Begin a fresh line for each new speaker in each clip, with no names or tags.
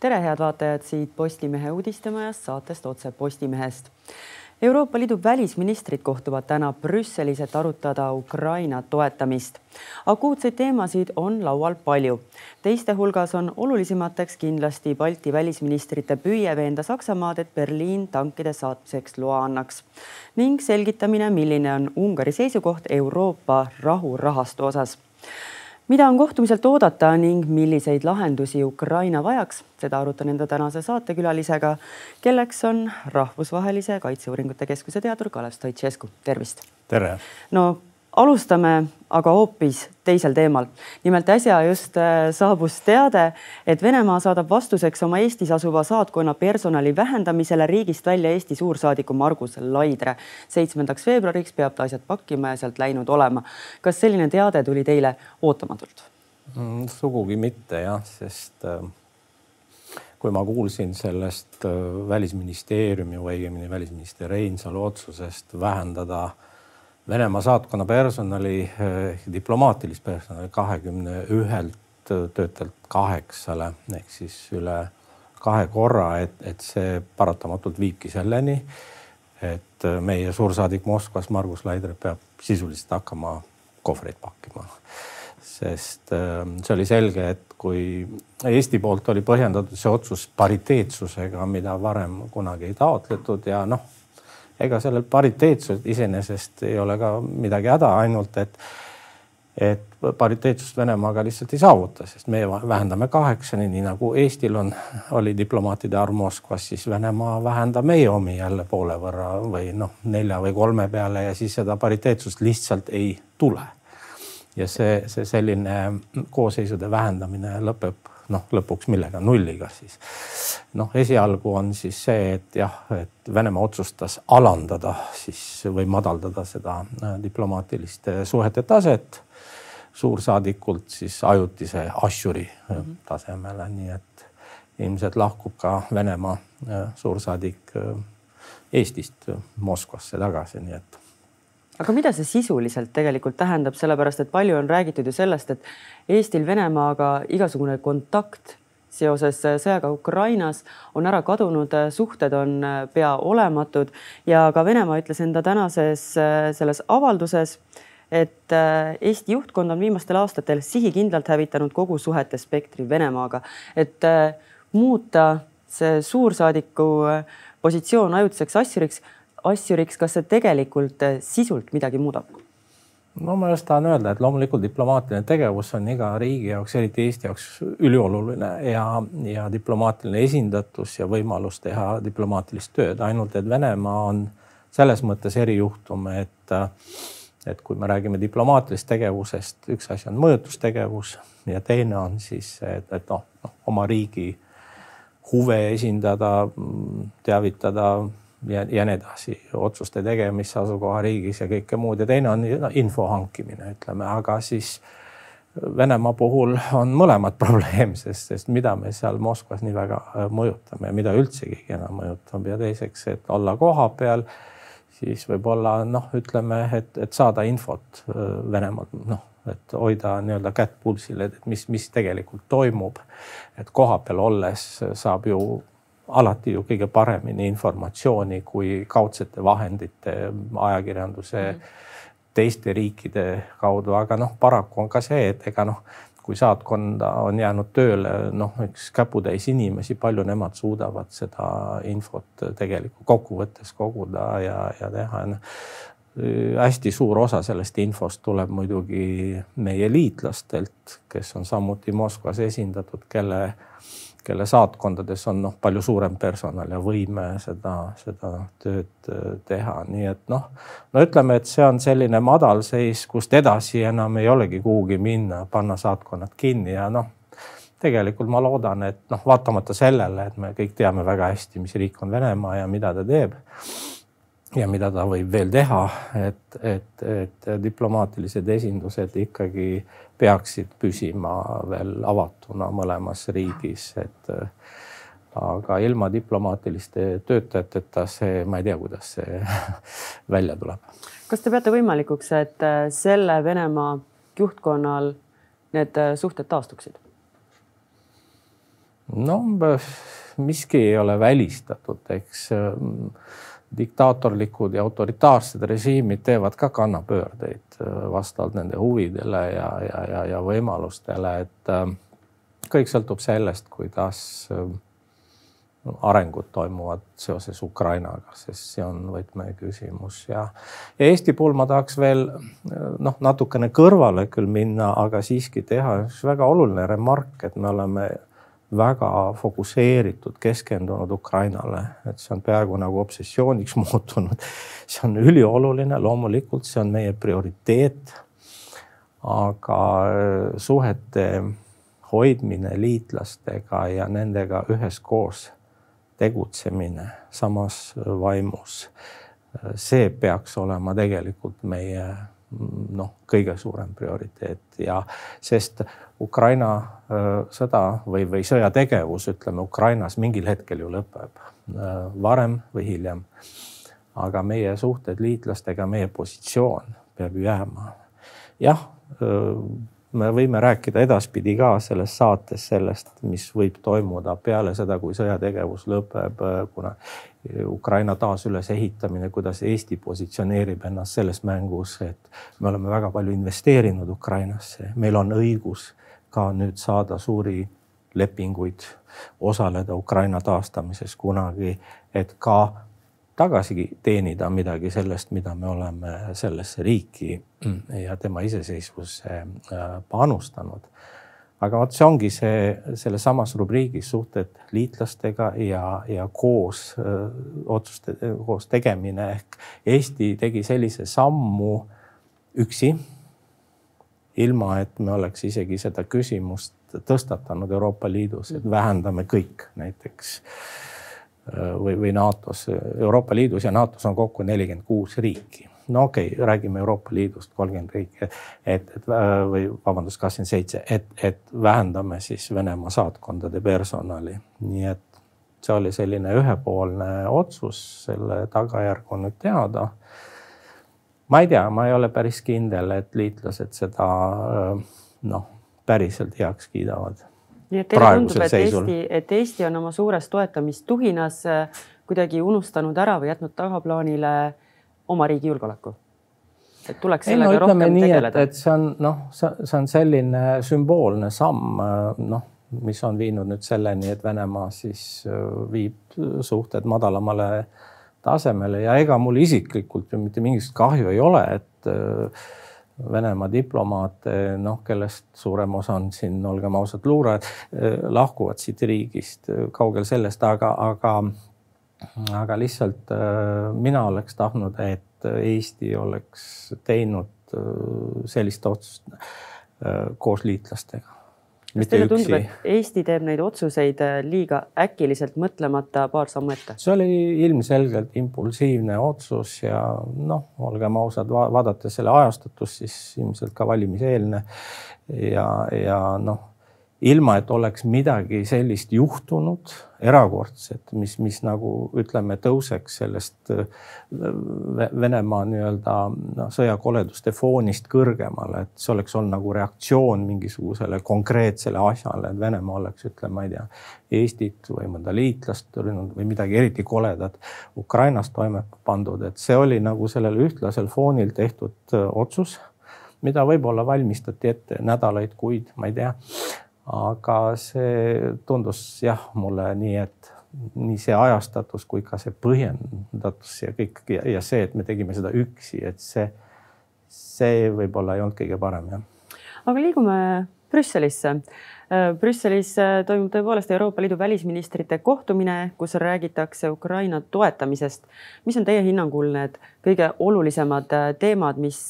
tere, head vaatajad siit Postimehe uudistemajast, saatest Otse Postimehest. Euroopa Liidu välisministrid kohtuvad täna Brüsselis, et arutada Ukraina toetamist. akuutseid teemasid on laual palju. teiste hulgas on olulisemateks kindlasti Balti välisministrite püüe veenda Saksamaad, et Berliin tankide saatmiseks loa annaks ning selgitamine, milline on Ungari seisukoht Euroopa rahurahastu osas mida on kohtumiselt oodata ning milliseid lahendusi Ukraina vajaks, seda arutan enda tänase saatekülalisega, kelleks on Rahvusvahelise Kaitseuuringute Keskuse teadur Kalev Stoicescu, tervist.
tere.
no alustame aga hoopis teisel teemal. nimelt äsja just äh, saabus teade, et Venemaa saadab vastuseks oma Eestis asuva saatkonna personali vähendamisele riigist välja Eesti suursaadiku Margus Laidre. seitsmendaks veebruariks peab ta asjad pakkima ja sealt läinud olema. kas selline teade tuli teile ootamatult
mm,? sugugi mitte jah, sest äh, kui ma kuulsin sellest äh, välisministeeriumi või õigemini välisminister Reinsalu otsusest vähendada äh, Venemaa saatkonna personali, eh, diplomaatilist personali kahekümne ühelt töötajalt kaheksale ehk siis üle kahe korra, et, et see paratamatult viibki selleni, et meie suursaadik Moskvas, Margus Laidre peab sisuliselt hakkama kohvreid pakkima. sest eh, see oli selge, et kui Eesti poolt oli põhjendatud see otsus pariteetsusega, mida varem kunagi ei taotletud ja noh ega sellel pariteetsusel iseenesest ei ole ka midagi häda, ainult et, et pariteetsust Venemaaga lihtsalt ei saavuta, sest meie vähendame kaheksani, nii nagu Eestil on, oli diplomaatide arv Moskvas, siis Venemaa vähendab meie omi jälle poole võrra või noh, nelja või kolme peale ja siis seda pariteetsust lihtsalt ei tule. ja see, see selline koosseisude vähendamine lõpeb noh, lõpuks millega, nulliga siis. noh, esialgu on siis see, et jah, et Venemaa otsustas alandada siis või madaldada seda äh, diplomaatiliste suhete taset suursaadikult siis ajutise asjuri mm -hmm. tasemele, nii et ilmselt lahkub ka Venemaa äh, suursaadik Eestist Moskvasse tagasi, nii et
aga mida see sisuliselt tegelikult tähendab, sellepärast et palju on räägitud ju sellest, et Eestil Venemaaga igasugune kontakt seoses sõjaga Ukrainas on ära kadunud, suhted on pea olematud. Ja ka Venemaa ütles enda tänases selles avalduses, et Eesti juhtkond on viimastel aastatel sihikindlalt hävitanud kogu suhete spektri Venemaaga, et muuta see suursaadiku positsioon ajutiseks asjuriks asjuriks, kas see tegelikult eh, sisult midagi muudab?
no ma just tahan öelda, et loomulikult diplomaatiline tegevus on iga riigi jaoks, eriti Eesti jaoks ülioluline ja, ja diplomaatiline esindatus ja võimalus teha diplomaatilist tööd, ainult et Venemaa on selles mõttes erijuhtum, et, et kui me räägime diplomaatilisest tegevusest, üks asi on mõjutustegevus ja teine on siis, et, et noh no, oma riigi huve esindada, teavitada ja, ja nii edasi, otsuste tegemist asukohariigis ja kõike muud. Ja teine on info hankimine, ütleme, aga siis Venemaa puhul on mõlemad probleemsed, sest mida me seal Moskvas nii väga äh, mõjutame mida üldse keegi enam mõjutab ja teiseks, et olla kohapeal, siis võib-olla noh, ütleme, et, et saada infot äh, Venemaalt, noh, et hoida nii-öelda kätt pulsil, et mis, mis tegelikult toimub. et kohapeal olles saab ju alati ju kõige paremini informatsiooni kui kaudsete vahendite, ajakirjanduse mm, -hmm. teiste riikide kaudu, aga noh, paraku on ka see, et ega noh, kui saatkonda on jäänud tööle noh, üks käputäis inimesi, palju nemad suudavad seda infot tegelikult kokkuvõttes koguda ja, ja teha no, hästi suur osa sellest infost tuleb muidugi meie liitlastelt, kes on samuti Moskvas esindatud, kelle kelle saatkondades on noh, palju suurem personal ja võime seda, seda tööd äh, teha, nii et noh, no ütleme, et see on selline madalseis, kust edasi enam ei olegi kuhugi minna, panna saatkonnad kinni ja noh, tegelikult ma loodan, et noh, vaatamata sellele, et me kõik teame väga hästi, mis riik on Venemaa ja mida ta teeb ja mida ta võib veel teha, et, et, et diplomaatilised esindused ikkagi peaksid püsima veel avatuna mõlemas riigis, et aga ilma diplomaatiliste töötajateta see, ma ei tea, kuidas see välja tuleb.
kas te peate võimalikuks, et selle Venemaa juhtkonnal need suhted taastuksid?
no miski ei ole välistatud, eks diktaatorlikud ja autoritaarsed režiimid teevad ka kannapöördeid äh, vastavalt nende huvidele ja, ja, ja, ja võimalustele, et äh, kõik sõltub sellest, kuidas äh, arengud toimuvad seoses Ukrainaga, sest see on võtmeküsimus. Ja, ja Eesti puhul ma tahaks veel noh, natukene kõrvale küll minna, aga siiski teha üks väga oluline remark, et me oleme väga fokusseeritud, keskendunud Ukrainale, et see on peaaegu nagu obsessiooniks muutunud. see on ülioluline, loomulikult see on meie prioriteet. aga äh, suhete hoidmine liitlastega ja nendega üheskoos tegutsemine samas vaimus, äh, see peaks olema tegelikult meie noh, kõige suurem prioriteet ja sest Ukraina sõda või, või sõjategevus, ütleme Ukrainas mingil hetkel ju lõpeb, varem või hiljem. aga meie suhted liitlastega, meie positsioon peab jääma. jah, me võime rääkida edaspidi ka selles saates sellest, mis võib toimuda peale seda, kui sõjategevus lõpeb, kuna Ukraina taasülesehitamine, kuidas Eesti positsioneerib ennast selles mängus, et me oleme väga palju investeerinud Ukrainasse, meil on õigus ka nüüd saada suuri lepinguid, osaleda Ukraina taastamises kunagi, et ka tagasi teenida midagi sellest, mida me oleme sellesse riiki ja tema iseseisvusse äh, panustanud aga vot see ongi see, selles samas rubriigis suhted liitlastega ja, ja koos öö, otsuste, koos tegemine ehk Eesti tegi sellise sammu üksi. ilma, et me oleks isegi seda küsimust tõstatanud Euroopa Liidus, et vähendame kõik näiteks või, või NATO-s, Euroopa Liidus ja NATO-s on kokku nelikümmend kuus riiki. No okei okay,, räägime Euroopa Liidust, kolmkümmend riiki, et, et äh, või vabandust, kakskümmend seitse, et, et vähendame siis Venemaa saatkondade personali, nii et see oli selline ühepoolne otsus, selle tagajärg on nüüd teada. ma ei tea, ma ei ole päris kindel, et liitlased seda äh, noh, päriselt heaks kiidavad.
Nii et teile tundub, et Eesti, et Eesti on oma suures toetamistuhinas äh, kuidagi unustanud ära või jätnud tagaplaanile äh, oma riigi julgeoleku? et tuleks sellega
ei, no, rohkem
nii, tegeleda.
et see on noh, see on selline sümboolne samm, noh, mis on viinud nüüd selleni, et Venemaa siis äh, viib suhted madalamale tasemele ja ega mul isiklikult ju mitte mingisugust kahju ei ole, et äh, Venemaa diplomaate, noh, kellest suurem osa on siin, olgem ausad, luurajad, äh, lahkuvad siit riigist, kaugel sellest, aga, aga aga lihtsalt mina oleks tahtnud, et Eesti oleks teinud sellist otsust koos liitlastega.
Kas teile tundub, et Eesti teeb neid otsuseid liiga äkiliselt mõtlemata paar sammu ette?
see oli ilmselgelt impulsiivne otsus ja noh, olgem ausad, vaadates selle ajastatust, siis ilmselt ka valimiseelne ja, ja noh ilma et oleks midagi sellist juhtunud, erakordset, mis, mis nagu ütleme, tõuseks sellest äh, Venemaa nii-öelda noh, sõjakoleduste foonist kõrgemale, et see oleks olnud nagu reaktsioon mingisugusele konkreetsele asjale, et Venemaa oleks, ütleme, ma ei tea, Eestit või mõnda liitlast rünnanud või midagi eriti koledat Ukrainas toime pandud, et see oli nagu sellel ühtlasel foonil tehtud äh, otsus, mida võib-olla valmistati ette nädalaid, kuid ma ei tea aga see tundus jah, mulle nii, et nii see ajastatus kui ka see põhjendatus ja kõik ja, ja see, et me tegime seda üksi, et see, see võib-olla ei olnud kõige parem jah.
aga liigume Brüsselisse. Äh, Brüsselis äh, toimub tõepoolest Euroopa Liidu välisministrite kohtumine, kus räägitakse Ukraina toetamisest. mis on teie hinnangul need kõige olulisemad äh, teemad, mis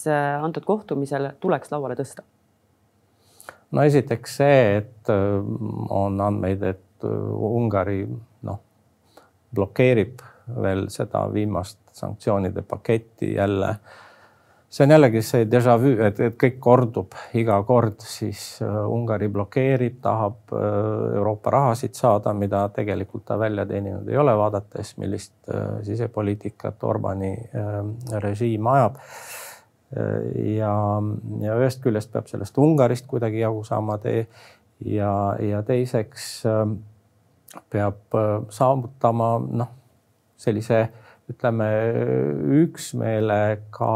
antud kohtumisel tuleks lauale tõsta?
No esiteks see, et äh, on andmeid, et äh, Ungari noh, blokeerib veel seda viimast sanktsioonide paketti jälle. see on jällegi see déjà vu, et, et kõik kordub iga kord, siis äh, Ungari blokeerib, tahab Euroopa rahasid saada, mida tegelikult ta välja teeninud ei ole, vaadates, millist sisepoliitikat Orbani režiim ajab ja, ja ühest küljest peab sellest Ungarist kuidagi jagu saama tee ja, ja teiseks peab saavutama noh, sellise ütleme üksmeele ka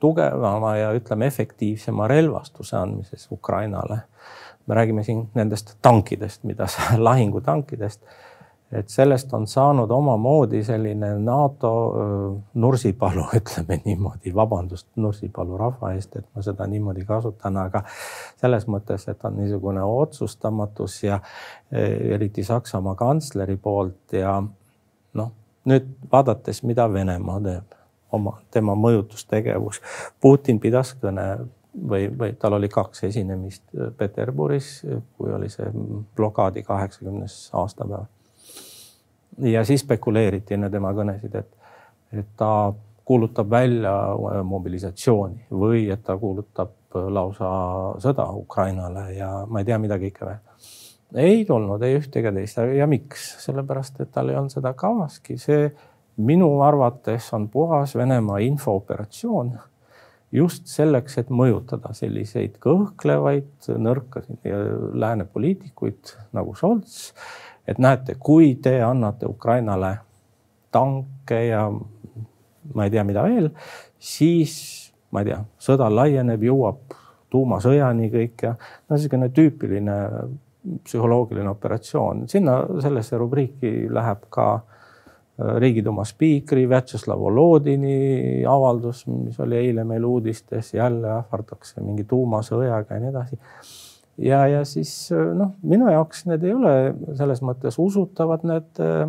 tugevama ja ütleme efektiivsema relvastuse andmises Ukrainale. me räägime siin nendest tankidest, mida sa, lahingutankidest et sellest on saanud omamoodi selline NATO Nursipalu, ütleme niimoodi, vabandust Nursipalu rahva eest, et ma seda niimoodi kasutan, aga selles mõttes, et on niisugune otsustamatus ja eriti Saksamaa kantsleri poolt ja noh, nüüd vaadates, mida Venemaa teeb, oma, tema mõjutustegevus. Putin pidas kõne või, või tal oli kaks esinemist Peterburis, kui oli see blokaadi kaheksakümnes aastapäev ja siis spekuleeriti enne tema kõnesid, et, et ta kuulutab välja äh, mobilisatsiooni või et ta kuulutab äh, lausa sõda Ukrainale ja ma ei tea, mida kõike veel. ei tulnud ei ühte ega teist. Ja miks, sellepärast et tal ei olnud seda kavaski, see minu arvates on puhas Venemaa infooperatsioon just selleks, et mõjutada selliseid kõhklevaid, nõrkasid lääne poliitikuid nagu Scholz et näete, kui te annate Ukrainale tanke ja ma ei tea, mida veel, siis ma ei tea, sõda laieneb, jõuab tuumasõjani kõik ja no niisugune tüüpiline psühholoogiline operatsioon, sinna sellesse rubriiki läheb ka äh, riigiduuma spiikri Vjatšeslav Volodini avaldus, mis oli eile meil uudistes, jälle ähvardakse mingi tuumasõjaga ja nii edasi ja, ja siis noh, minu jaoks need ei ole selles mõttes usutavad, need äh,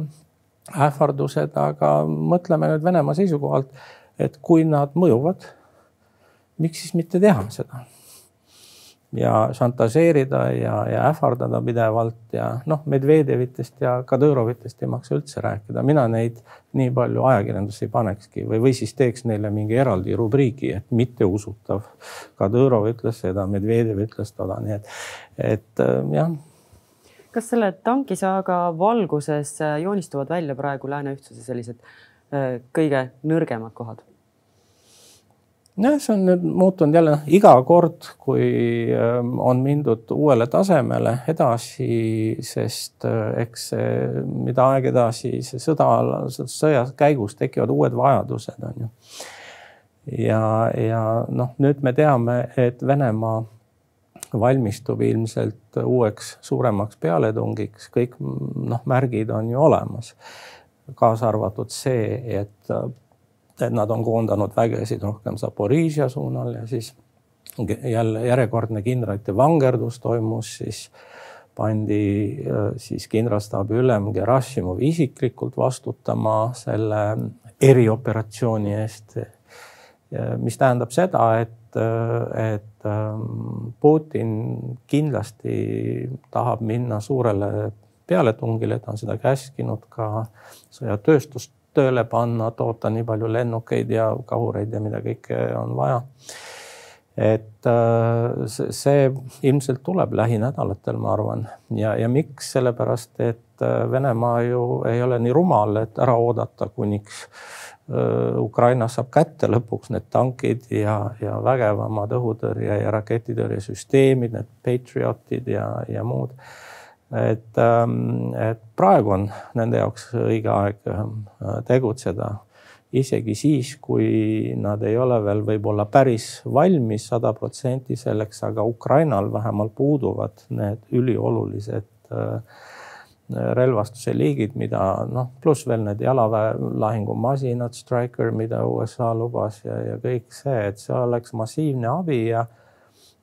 ähvardused, aga mõtleme nüüd Venemaa seisukohalt, et kui nad mõjuvad, miks siis mitte teha seda ja šantažeerida ja, ja ähvardada pidevalt ja noh, Medvedjevitest ja Kadırovitest ei maksa üldse rääkida, mina neid nii palju ajakirjandusse ei panekski või, või siis teeks neile mingi eraldi rubriigi, et mitteusutav. Kadõrov ütles seda, Medvedjev ütles toda, nii et, et äh, jah
kas selle tankisaaga valguses joonistuvad välja praegu lääne ühtsuse sellised äh, kõige nõrgemad kohad?
Jah, see on nüüd muutunud jälle noh, iga kord, kui ähm, on mindud uuele tasemele edasi, sest äh, eks see, mida aeg edasi, see sõda, sõja käigus tekivad uued vajadused, on ju. ja, ja noh, nüüd me teame, et Venemaa valmistub ilmselt uueks suuremaks pealetungiks, kõik noh, märgid on ju olemas. kaasa arvatud see, et et nad on koondanud vägesid rohkem Zaporižia suunal ja siis jälle järjekordne kindralite vangerdus toimus, siis pandi äh, siis kindralstaabi ülem Gerasimov isiklikult vastutama selle erioperatsiooni eest. mis tähendab seda, et, äh, et ähm, Putin kindlasti tahab minna suurele pealetungile, ta on seda käskinud ka sõjatööstust tööle panna, toota nii palju lennukeid ja kahureid ja mida kõike on vaja. et äh, see ilmselt tuleb lähinädalatel, ma arvan. Ja, ja miks, sellepärast et äh, Venemaa ju ei ole nii rumal, et ära oodata, kuniks äh, Ukraina saab kätte lõpuks need tankid ja, ja vägevamad õhutõrje ja raketitõrjesüsteemid, need Patriotid ja, ja muud et, ähm, et praegu on nende jaoks õige aeg ähm, tegutseda. isegi siis, kui nad ei ole veel võib-olla päris valmis sada protsenti selleks, aga Ukrainal vähemalt puuduvad need üliolulised äh, relvastuse liigid, mida noh, pluss veel need jalaväe lahingumasinad, Striker, mida USA lubas ja, ja kõik see, et see oleks massiivne abi ja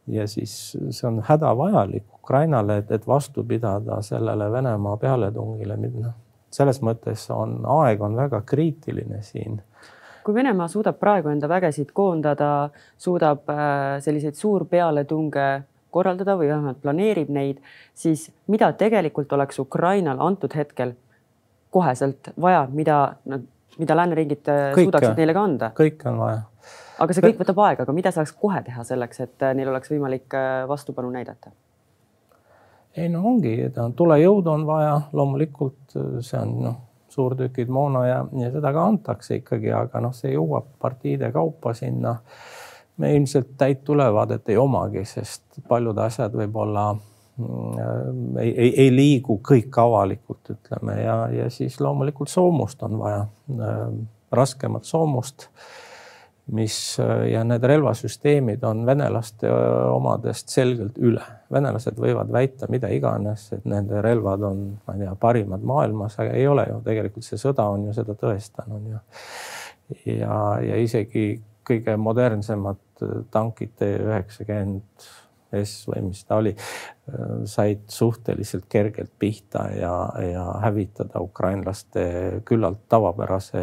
ja siis see on hädavajalik Ukrainale, et, et vastu pidada sellele Venemaa pealetungile, noh, selles mõttes on aeg on väga kriitiline siin.
kui Venemaa suudab praegu enda vägesid koondada, suudab äh, selliseid suurpealetunge korraldada või vähemalt planeerib neid, siis mida tegelikult oleks Ukrainal antud hetkel koheselt vaja, mida nad, mida lääneriigid äh, suudaksid neile ka anda?
kõike on vaja
aga see kõik võtab aega, aga mida saaks kohe teha selleks, et äh, neil oleks võimalik äh, vastupanu näidata?
ei no ongi, tulejõudu on vaja, loomulikult äh, see on noh, suurtükid moona ja, ja seda ka antakse ikkagi, aga noh, see jõuab partiide kaupa sinna. me ilmselt täit ülevaadet ei omagi, sest paljud asjad võib-olla ei, ei, ei liigu kõik avalikult, ütleme ja, ja siis loomulikult soomust on vaja, raskemat soomust mis ja need relvasüsteemid on venelaste omadest selgelt üle. venelased võivad väita mida iganes, et nende relvad on, ma ei tea, parimad maailmas, aga ei ole ju tegelikult see sõda on ju seda tõestanud ja ja, ja isegi kõige modernsemad tankid T üheksakümmend S või mis ta oli, said suhteliselt kergelt pihta ja, ja hävitada ukrainlaste küllalt tavapärase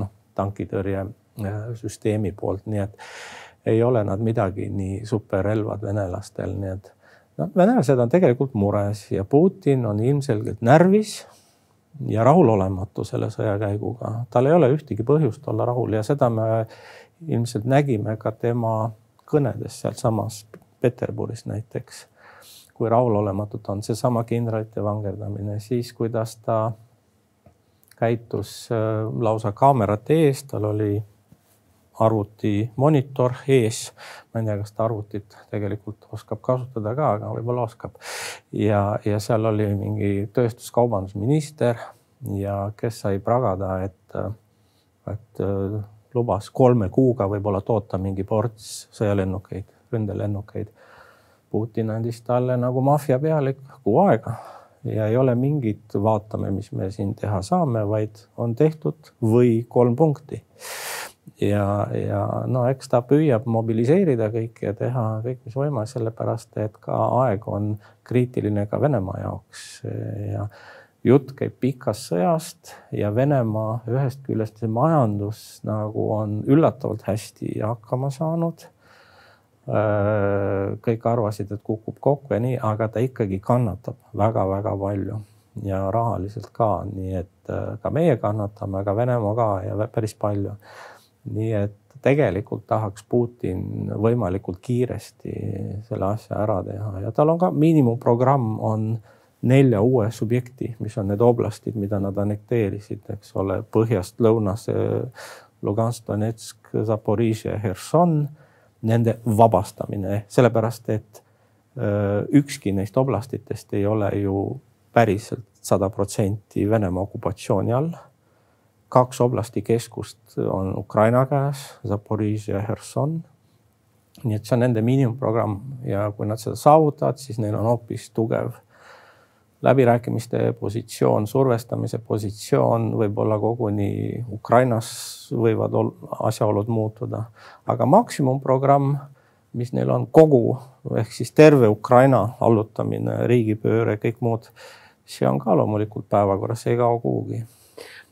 noh, tankitõrjesüsteemi poolt, nii et ei ole nad midagi nii superrelvad venelastel, nii et noh, venelased on tegelikult mures ja Putin on ilmselgelt närvis ja rahulolematu selle sõjakäiguga. tal ei ole ühtegi põhjust olla rahul ja seda me ilmselt nägime ka tema kõnedes sealsamas Peterburis näiteks. kui rahulolematult on seesama kindralite vangerdamine, siis kuidas ta käitus äh, lausa kaamerate ees, tal oli arvuti monitor ees. ma ei tea, kas ta arvutit tegelikult oskab kasutada ka, aga võib-olla oskab. ja, ja seal oli mingi tööstuskaubandusminister ja kes sai pragada, et, et äh, lubas kolme kuuga võib-olla toota mingi ports sõjalennukeid, ründelennukeid. Putin andis talle nagu maffia pealik kuu aega ja ei ole mingit vaatame, mis me siin teha saame, vaid on tehtud või kolm punkti. Ja, ja no eks ta püüab mobiliseerida kõike ja teha kõik, mis võimalik, sellepärast et ka aeg on kriitiline ka Venemaa jaoks ja jutt käib pikast sõjast ja Venemaa ühest küljest see majandus nagu on üllatavalt hästi hakkama saanud. Äh, kõik arvasid, et kukub kokku ja nii, aga ta ikkagi kannatab väga-väga palju ja rahaliselt ka, nii et äh, ka meie kannatame, aga Venemaa ka ja päris palju. Nii et tegelikult tahaks Putin võimalikult kiiresti selle asja ära teha ja tal on ka miinimumprogramm on nelja uue subjekti, mis on need oblastid, mida nad annekteerisid, eks ole, põhjast lõunasse Lugansk, Donetsk, Zaporižje, Herson, nende vabastamine, sellepärast et öö, ükski neist oblastitest ei ole ju päriselt sada protsenti Venemaa okupatsiooni all. Kaks oblasti keskust on Ukraina käes, Zaporižje ja Herson. nii et see on nende miinimumprogramm ja kui nad seda saavutavad, siis neil on hoopis tugev läbirääkimiste positsioon, survestamise positsioon, võib-olla koguni Ukrainas võivad asjaolud muutuda, aga maksimumprogramm, mis neil on kogu ehk siis terve Ukraina allutamine, riigipööre, kõik muud, see on ka loomulikult päevakorras, ei kao kuhugi.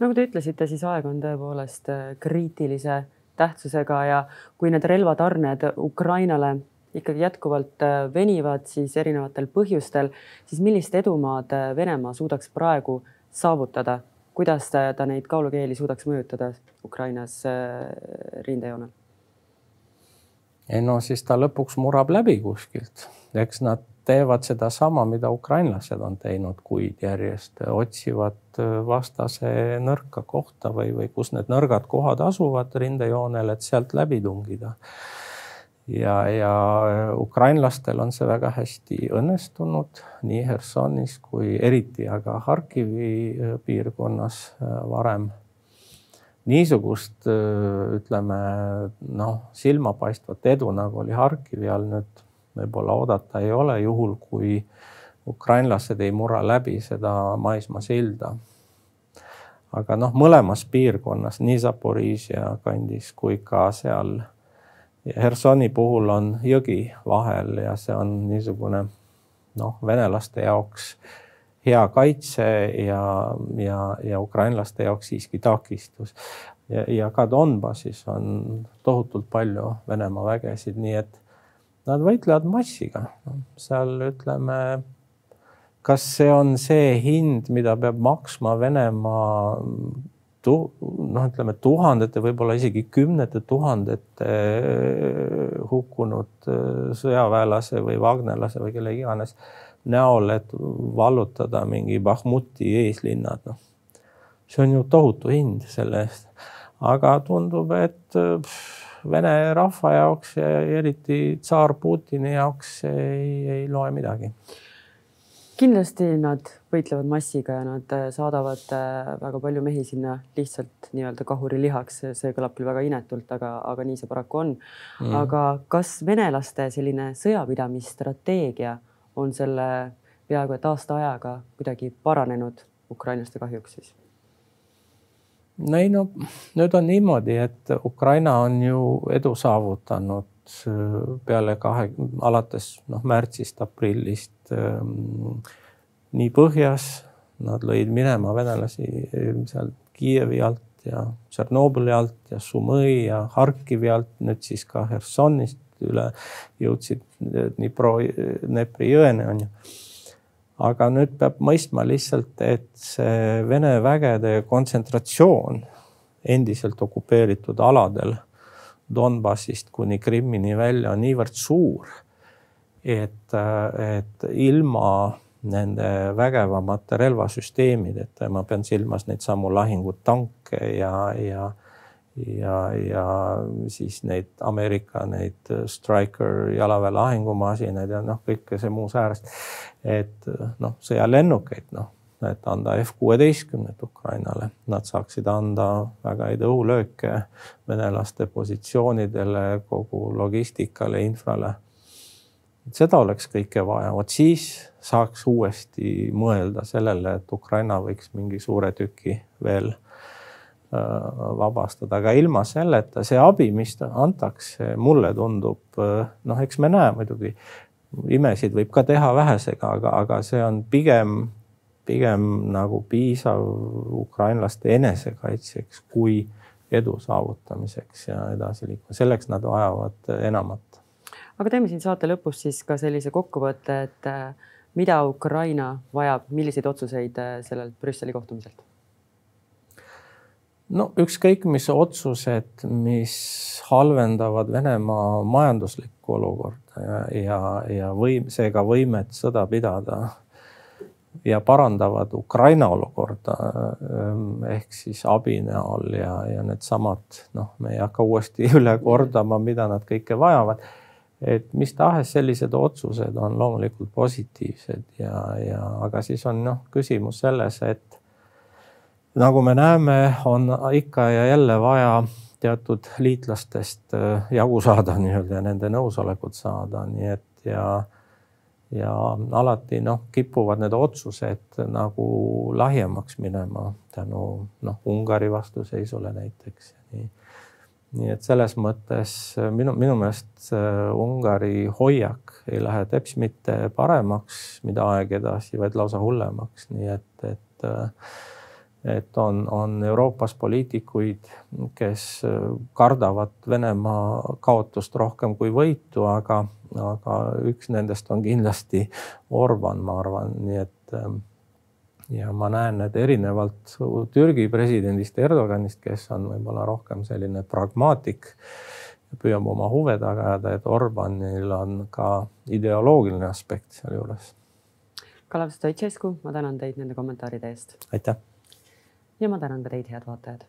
Nagu te ütlesite, siis aeg on tõepoolest kriitilise tähtsusega ja kui need relvatarned Ukrainale ikkagi jätkuvalt äh, venivad siis erinevatel põhjustel, siis millist edumaad äh, Venemaa suudaks praegu saavutada, kuidas ta neid kaalukeeli suudaks mõjutada Ukrainas äh, rindejoonel?
ei no siis ta lõpuks murrab läbi kuskilt, eks nad teevad sedasama, mida ukrainlased on teinud kuid järjest, otsivad vastase nõrka kohta või, või kus need nõrgad kohad asuvad rindejoonel, et sealt läbi tungida ja, ja ukrainlastel on see väga hästi õnnestunud nii Hersonis kui eriti aga Harkivi äh, piirkonnas äh, varem. niisugust äh, ütleme noh, silmapaistvat edu nagu oli Harkivi all nüüd võib-olla oodata ei ole, juhul kui ukrainlased ei murra läbi seda maismaasilda. aga noh, mõlemas piirkonnas, nii Zaporižja kandis kui ka seal Hersoni puhul on jõgi vahel ja see on niisugune noh, venelaste jaoks hea kaitse ja, ja, ja ukrainlaste jaoks siiski takistus. ja ka Donbassis on tohutult palju Venemaa vägesid, nii et nad võitlevad massiga. seal ütleme, kas see on see hind, mida peab maksma Venemaa noh, ütleme tuhandete, võib-olla isegi kümnete tuhandete eh, hukkunud eh, sõjaväelase või vagnelase või kelle iganes näol, et vallutada mingi Bahmuti eeslinnad, noh. see on ju tohutu hind selle eest. aga tundub, et pff, Vene rahva jaoks ja eriti tsaar Putini jaoks ei, ei loe midagi.
Kindlasti nad võitlevad massiga ja nad äh, saadavad äh, väga palju mehi sinna lihtsalt nii-öelda kahurilihaks, see kõlab küll väga inetult, aga, aga nii see paraku on. Mm.. aga kas venelaste selline sõjapidamisstrateegia on selle peaaegu et aasta ajaga kuidagi paranenud ukrainlaste kahjuks siis?
No ei no nüüd on niimoodi, et Ukraina on ju edu saavutanud peale kahe, alates noh, märtsist, aprillist ähm, nii põhjas, nad lõid minema venelasi seal Kiievi alt ja Tšernobõli alt ja Sumõi ja Harkivi alt, nüüd siis ka Hersonist üle jõudsid Dnipro, Dnepri jõeni on ju. Aga nüüd peab mõistma lihtsalt, et see Vene vägede kontsentratsioon endiselt okupeeritud aladel Donbassist kuni Krimmini välja on niivõrd suur, et, et ilma nende vägevamate relvasüsteemideta, ma pean silmas neid samu lahingutanke ja, ja ja, ja siis neid Ameerika neid Striker jalaväe lahingumasinaid ja noh, kõike see muu säärast. et noh, sõjalennukeid, noh et anda F kuueteistkümnet Ukrainale, nad saaksid anda väga häid õhulööke venelaste positsioonidele, kogu logistikale, infrale. seda oleks kõike vaja, vot siis saaks uuesti mõelda sellele, et Ukraina võiks mingi suure tüki veel äh, vabastada, aga ilma selleta see abi, mis antakse, mulle tundub, äh, noh, eks me näe muidugi, imesid võib ka teha vähesega, aga, aga see on pigem pigem nagu piisav ukrainlaste enesekaitseks kui edu saavutamiseks ja edasiliikumiseks, selleks nad vajavad enamat.
aga teeme siin saate lõpus siis ka sellise kokkuvõtte, et äh, mida Ukraina vajab, milliseid otsuseid äh, sellelt Brüsseli kohtumiselt?
No ükskõik, mis otsused, mis halvendavad Venemaa majanduslikku olukorda ja, ja, ja võim, seega võimet sõda pidada ja parandavad Ukraina olukorda ähm, ehk siis abi näol ja, ja needsamad, noh, me ei hakka uuesti üle kordama, mida nad kõike vajavad. et mis tahes sellised otsused on loomulikult positiivsed ja, ja aga siis on noh, küsimus selles, et nagu me näeme, on ikka ja jälle vaja teatud liitlastest äh, jagu saada nii-öelda ja nende nõusolekut saada, nii et ja ja alati noh, kipuvad need otsused nagu lahjemaks minema tänu noh, Ungari vastuseisule näiteks. nii, nii et selles mõttes minu, minu meelest Ungari hoiak ei lähe teps mitte paremaks, mida aeg edasi, vaid lausa hullemaks, nii et, et et on, on Euroopas poliitikuid, kes kardavad Venemaa kaotust rohkem kui võitu, aga aga üks nendest on kindlasti Orban, ma arvan, nii et ähm, ja ma näen, et erinevalt Türgi presidendist Erdoganist, kes on võib-olla rohkem selline pragmaatik, püüab oma huve taga ajada, et Orbanil on ka ideoloogiline aspekt sealjuures.
Kalev Stoicescu, ma tänan teid nende kommentaaride eest.
aitäh.
Ja ma tänan ka teid, head vaatajad.